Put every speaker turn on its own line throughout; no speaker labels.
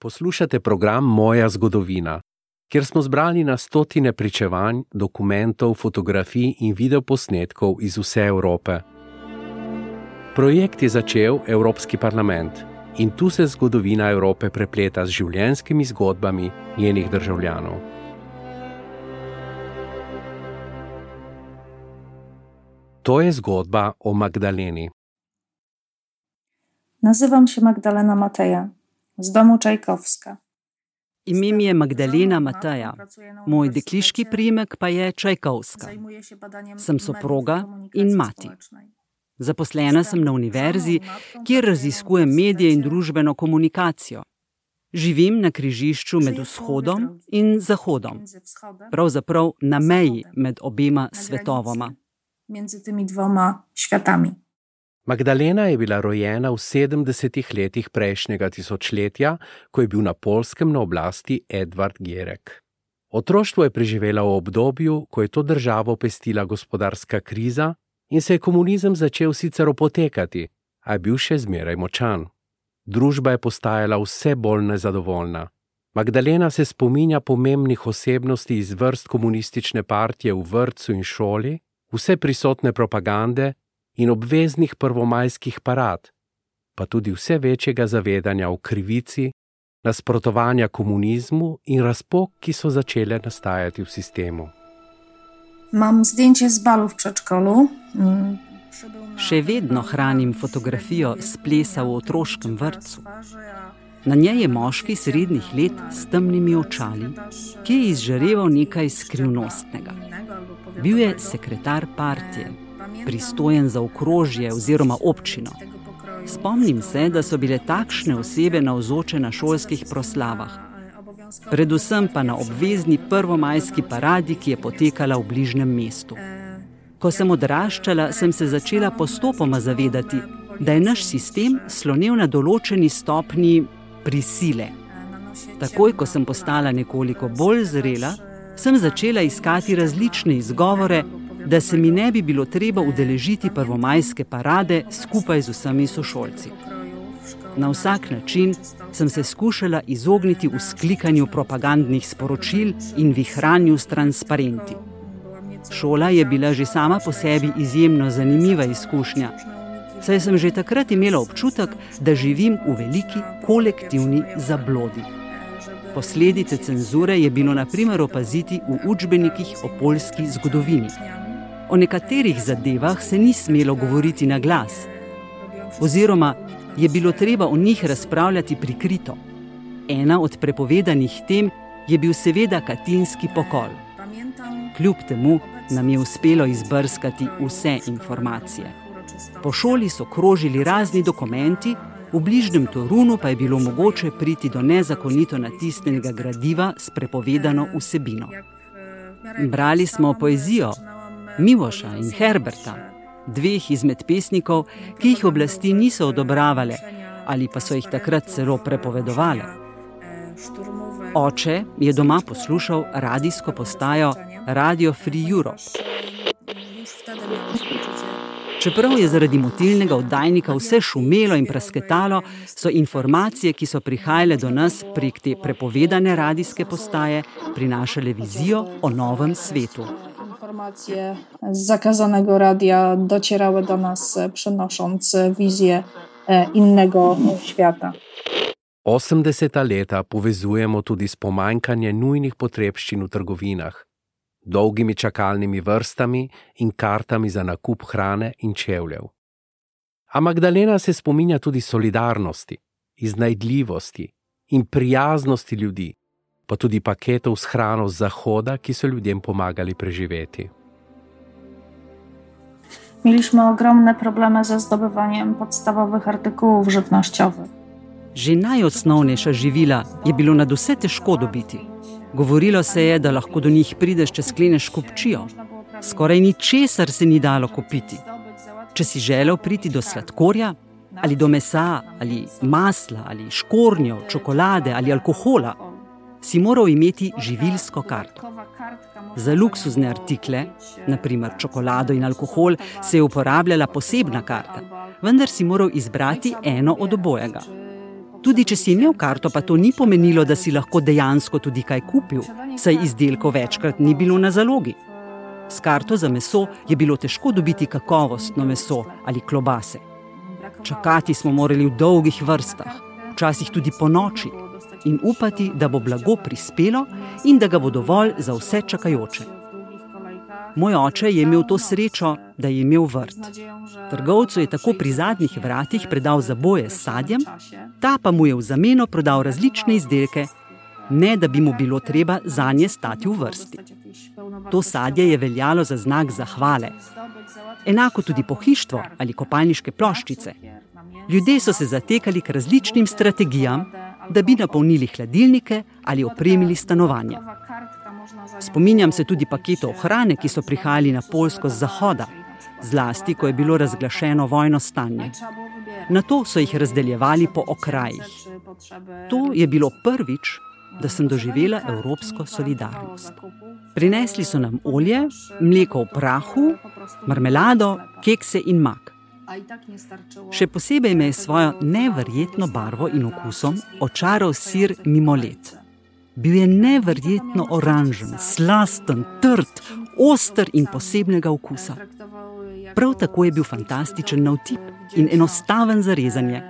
Poslušate program Moja zgodovina, kjer smo zbrali na stotine pričevanj, dokumentov, fotografij in videoposnetkov iz vse Evrope. Projekt je začel Evropski parlament in tu se zgodovina Evrope prepleta z življenjskimi zgodbami njenih državljanov. To je zgodba o Magdaleni.
Nazywam się Magdalena Mateja z domu Czajkowska.
Ime mi je Magdalena Mateja, moj dekliški primek pa je Čajkovska. Sem soproga in mati. Zaposlena sem na univerzi, kjer raziskujem medije in družbeno komunikacijo. Živim na križišču med vzhodom in zahodom, pravzaprav na meji med obema svetovoma.
Med temi dvoma svetami.
Magdalena je bila rojena v 70-ih letih prejšnjega tisočletja, ko je bil na polskem na oblasti Edvard Gierek. Otroštvo je preživela v obdobju, ko je to državo pestila gospodarska kriza in se je komunizem začel sicer opotekati, a je bil še zmeraj močan. Družba je postajala vse bolj nezadovoljna. Magdalena se spominja pomembnih osebnosti iz vrst komunistične partije v vrtcu in šoli, vse prisotne propagande in obveznih prvomajskih parad, pa tudi vse večjega zavedanja o krivici, nasprotovanja komunizmu in razpok, ki so začele nastajati v sistemu.
Mam zdjęcie z balu w przedszkolu. Mm,
Še vedno hranim fotografijo s plesa v otroškem vrtcu. Na njej je moški srednjih let s temnimi očali, ki je izžareval nekaj skrivnostnega. Bil je sekretar partije, pristojen za okrožje oziroma občino. Spomnim se, da so bile takšne osebe navzoče na šolskih proslavah, predvsem pa na obvezni prvomajski paradi, ki je potekala v bližnjem mestu. Ko sem odraščala, sem se začela postopoma zavedati, da je naš sistem slonil na določeni stopni prisile. Takoj, ko sem postala nekoliko bolj zrela, sem začela iskati različne izgovore, da se mi ne bi bilo treba udeležiti prvomajske parade skupaj z vsemi sošolci. Na vsak način sem se skušala izogniti usklikanju propagandnih sporočil in vihranju s transparenti. Šola je bila že sama po sebi izjemno zanimiva izkušnja, saj sem že takrat imela občutek, da živim v veliki kolektivni zablodi. Posledice cenzure je bilo naprimer opaziti v učbenikih o polski zgodovini. O nekaterih zadevah se ni smelo govoriti na glas, oziroma je bilo treba o njih razpravljati prikrito. Ena od prepovedanih tem je bil seveda katinski pokol. Kljub temu nam je uspelo izbrskati vse informacije. Po šoli so krožili razni dokumenti, v bližnjem Torunu pa je bilo mogoče priti do nezakonito natisnjenega gradiva s prepovedano vsebino. Brali smo poezijo Mivoša in Herberta, dveh izmed pesnikov, ki jih oblasti niso odobravale ali pa so jih takrat celo prepovedovale. Oče je doma poslušal radijsko postajo Radio Free Europe. Čeprav je zaradi motilnega oddajnika vse šumelo in prasketalo, so informacije, ki so prihajale do nas prek te prepovedane radijske postaje, prinašale vizijo o novem svetu.
Informacje z zakazanego radia docierały do nas, przynosząc wizję e, innego świata.
80. leta povezujemo tudi s pomanjkanjem nujnih potrebščin v trgovinah, dolgimi čakalnimi vrstami in kartami za nakup hrane in čevljev. A Magdalena se spominja tudi solidarnosti, iznajdljivosti in prijaznosti ljudi, pa tudi paketov s hrano z zahoda, ki so ljudem pomagali preživeti.
Mieliśmy ogromne problemy ze zdobywaniem podstawowych artykułów żywnościowych.
Že najosnovnejša živila je bilo nad vse težko dobiti. Govorilo se je, da lahko do njih prideš, če skleneš kupčijo. Skoraj ničesar se ni dalo kupiti. Če si želel priti do sladkorja, ali do mesa, ali masla, ali škornjev, čokolade ali alkohola, si moral imeti živilsko karto. Za luksuzne artikle, naprimer čokolado in alkohol, se je uporabljala posebna karta, vendar si moral izbrati eno od obojega. Tudi če si imel karto, pa to ni pomenilo, da si lahko dejansko tudi kaj kupil, saj izdelkov večkrat ni bilo na zalogi. S karto za meso je bilo težko dobiti kakovostno meso ali klobase. Čakati smo morali v dolgih vrstah, včasih tudi po noči, in upati, da bo blago prispelo in da ga bo dovolj za vse čakajoče. Moj oče je imel to srečo, da je imel vrt. Trgovcu je tako pri zadnjih vratih predal zaboje s sadjem, ta pa mu je v zameno prodal različne izdelke, ne da bi mu bilo treba za nje stati v vrsti. To sadje je veljalo za znak zahvale. Enako tudi pohištvo ali kopalniške ploščice. Ljudje so se zatekali k različnim strategijam, da bi napolnili hladilnike ali opremili stanovanja. Spominjam se tudi paketov hrane, ki so prihajali na Poljsko z zahoda, zlasti, ko je bilo razglašeno vojno stanje. Na to so jih razdeljevali po okrajih. To je bilo prvič, da sem doživela evropsko solidarnost. Prinesli so nam olje, mleko v prahu, marmelado, kekse in mak. Še posebej me je svojo neverjetno barvo in okusom očaral sir mimo let. Bil je neverjetno oranžen, slasten, trd, oster in posebnega okusa. Prav tako je bil fantastičen na vtip in enostaven za rezanje.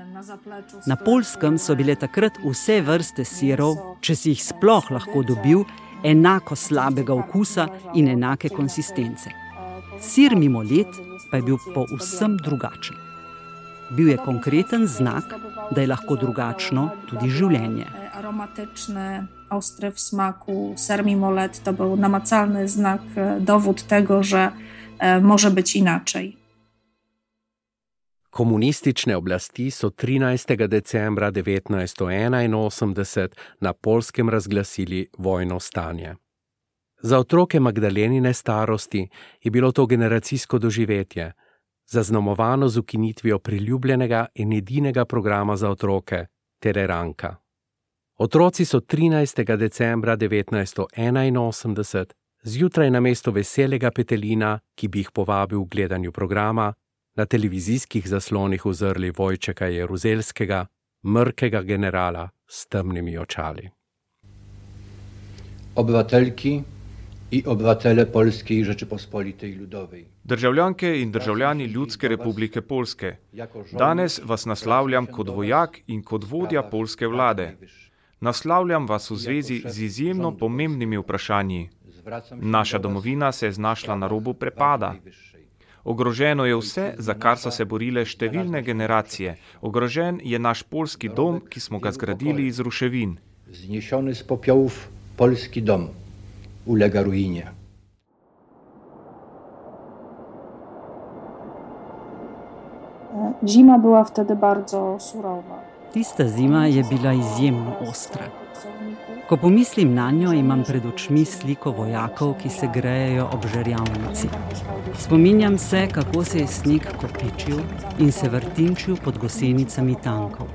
Na polskem so bile takrat vse vrste sirov, če si jih sploh lahko dobil, enako slabega okusa in enake konsistence. Sir mimo let pa je bil povsem drugačen. Bil je konkreten znak, da je lahko drugačno tudi življenje.
Aromatične, ostre v smaku, ser mimo let to był namacalny znak, dowód tego, że może być inaczej.
Komunistične oblasti so 13. decembra 1981 na Polskem razglasili vojno stanje. Za otroke Magdalenine starosti je bilo to generacijsko doživetje, zaznamovano z ukinitvijo priljubljenega in edinega programa za otroke, Tereranka. Otroci so 13. decembra 1981 zjutraj na mesto veselega petelina, ki bi jih povabil v gledanju programa, na televizijskih zaslonih uzrli Vojčeka Jeruzelskega, mrkega generala s temnimi očali.
Obvateljki i obywatele Polskiej Rzeczypospolitej Ludowej.
Državljanke in državljani Ljudske republike Polske, danes vas naslavljam kot vojak in kot vodja polske vlade. Naslavljam vas v zvezi z izjemno pomembnimi vprašanji. Naša domovina se je znašla na robu prepada. Ogroženo je vse, za kar so se borile številne generacije. Ogrožen je naš polski dom, ki smo ga zgradili iz ruševin.
Zniesiony z popiołów polski dom ulega ruinie.
Zima była wtedy bardzo surowa.
Tista zima je bila izjemno ostra. Ko pomislim na njo, imam pred očmi sliko vojakov, ki se grejejo ob žerjavnici. Spominjam se, kako se je sneg kopičil in se vrtinčil pod gosenicami tankov.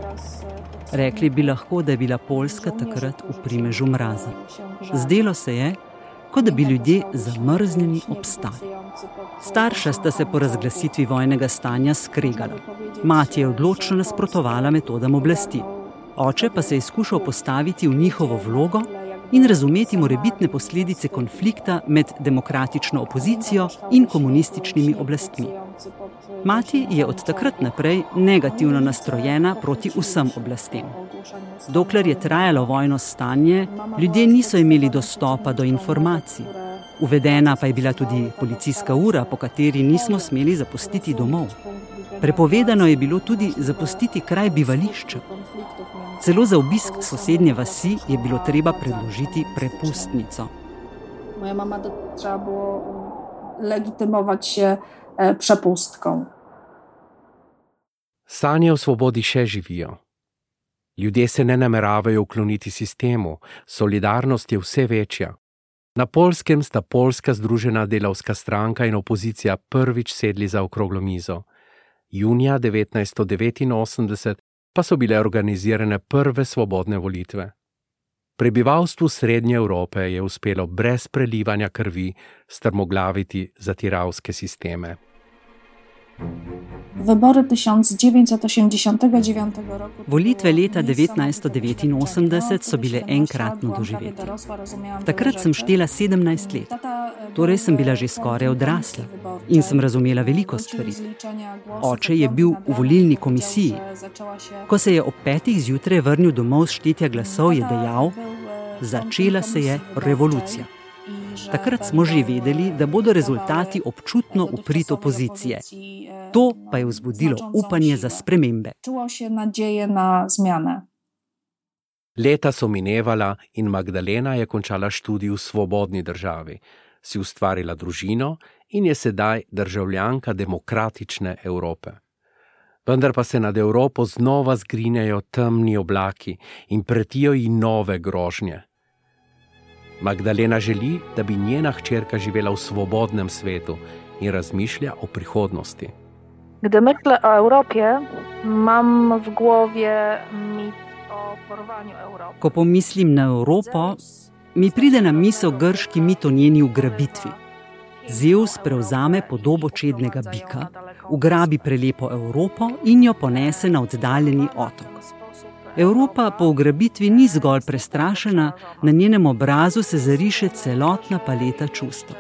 Rekli bi lahko, da je bila Poljska takrat v primežu mraza. Zdelo se je, kot da bi ljudje zamrznjeni obstali. Starša sta se po razglasitvi vojnega stanja skregala. Mati je odločno nasprotovala metodam oblasti. Oče pa se je skušal postaviti v njihovo vlogo in razumeti morebitne posledice konflikta med demokratično opozicijo in komunističnimi oblastmi. Mati je od takrat naprej negativno nastrojena proti vsem oblastem. Dokler je trajalo vojno stanje, ljudje niso imeli dostopa do informacij. Uvedena pa je bila tudi policijska ura, po kateri nismo smeli zapustiti domov. Prepovedano je bilo tudi zapustiti kraj bivališča. Celo za obisk sosednje vasi je bilo treba predložiti prepustnico.
Moja mama trzeba było legitymować się e, przepustką.
Sanje o svobodi še živijo. Ljudje se ne nameravajo ukloniti sistemu, solidarnost je vse večja. Na polskem sta polska združena delavska stranka in opozicija prvič sedli za okroglo mizo. Junija 1989 pa so bile organizirane prve svobodne volitve. Prebivalstvu Srednje Evrope je uspelo brez prelivanja krvi strmoglaviti zatiralske sisteme.
Wybory 1989 roku.
Volitve leta 1989 so bile enkratno doživeti. Takrat sem štela 17 let, torej sem bila že skoraj odrasla in sem razumela veliko stvari. Oče je bil v volilni komisiji. Ko se je ob petih zjutraj vrnil domov s štetja glasov, je dejal: Začela se je revolucija. Takrat smo že vedeli, da bodo rezultati občutno uprit opozicije. To pa je vzbudilo upanje za spremembe.
Leta so minevala in Magdalena je končala študij v svobodni državi, si ustvarila družino in je sedaj državljanka demokratične Evrope. Vendar pa se nad Evropo znova zgrinjajo temni oblaki in pretijo ji nove grožnje. Magdalena želi, da bi njena hčerka živela v svobodnem svetu in razmišlja o prihodnosti.
Gdy myślę o Europie, mam w głowie mit o porwaniu Europy.
Ko pomislim na Evropo, mi pride na misel grški mit o njeni ugrabitvi. Zeus prevzame podobo čednega bika, ugrabi prelepo Evropo in jo ponese na oddaljeni otok. Evropa po ugrabitvi ni zgolj prestrašena, na njenem obrazu se zariše celotna paleta čustev.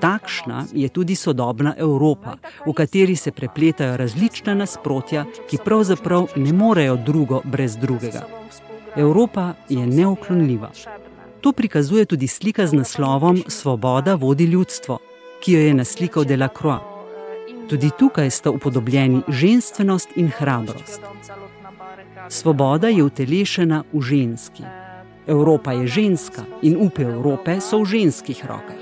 Takšna je tudi sodobna Evropa, v kateri se prepletajo različna nasprotja, ki pravzaprav ne morejo drugo brez drugega. Evropa je neuklonljiva. To prikazuje tudi slika z naslovom Svoboda vodi ljudstvo, ki jo je naslikal Delacroix. Tudi tukaj sta upodobljeni ženskost in hrabrost. Svoboda je utelešena v ženski. Evropa je ženska in upe Evrope so v ženskih rokah.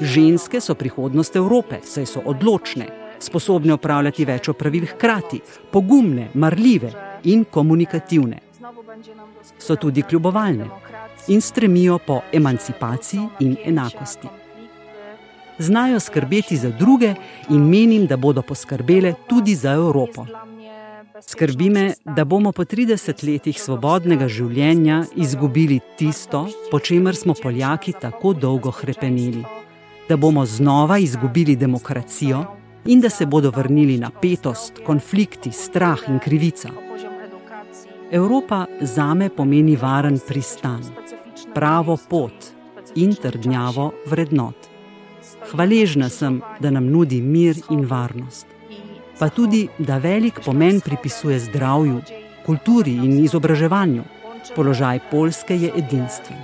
Ženske so prihodnost Evrope, saj so odločne, sposobne upravljati več opravil hkrati, pogumne, marljive in komunikativne. So tudi kljubovalne in stremijo po emancipaciji in enakosti. Znajo skrbeti za druge in menim, da bodo poskrbele tudi za Evropo. Skrbi me, da bomo po 30 letih svobodnega življenja izgubili tisto, po čemer smo Poljaki tako dolgo hrepeneli. Da bomo znova izgubili demokracijo in da se bodo vrnili napetost, konflikti, strah in krivica. Evropa zame pomeni varen pristan, pravo pot in trdnjavo vrednot. Hvaležna sem, da nam nudi mir in varnost pa tudi, da velik pomen pripisuje zdravju, kulturi in izobraževanju. Položaj Poljske je edinstven,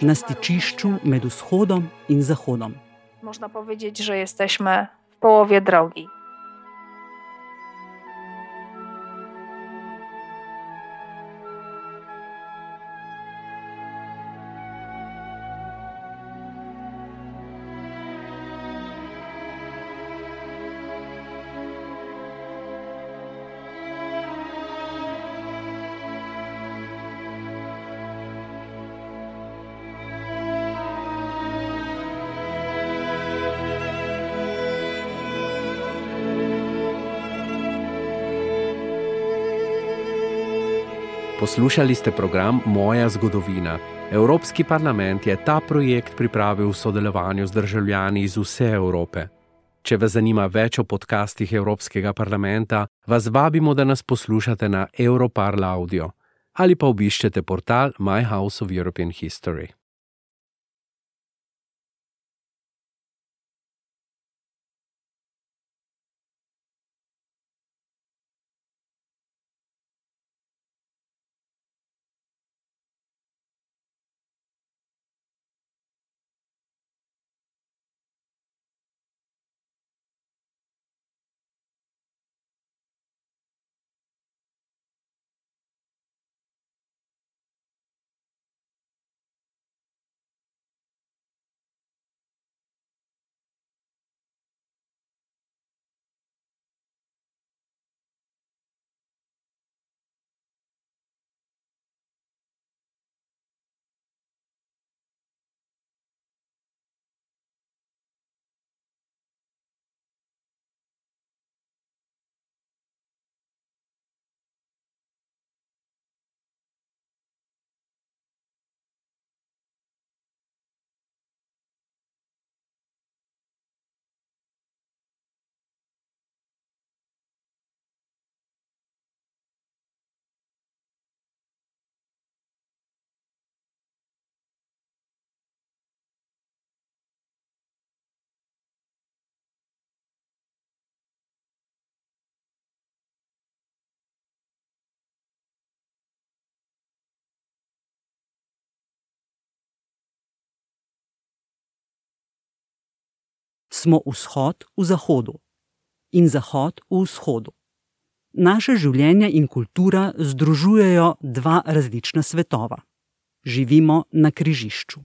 na stičišču med vzhodom in zahodom.
Można powiedzieć, że jesteśmy w połowie drogi.
Poslušali ste program Moja zgodovina. Evropski parlament je ta projekt pripravil v sodelovanju z državljani iz vse Evrope. Če vas zanima več o podcastih Evropskega parlamenta, vas vabimo, da nas poslušate na Europarl Audio ali pa obiščete portal My House of European History.
Smo vzhod v zahodu in zahod v vzhodu. Naše življenje in kultura združujejo dva različna svetova. Živimo na križišču.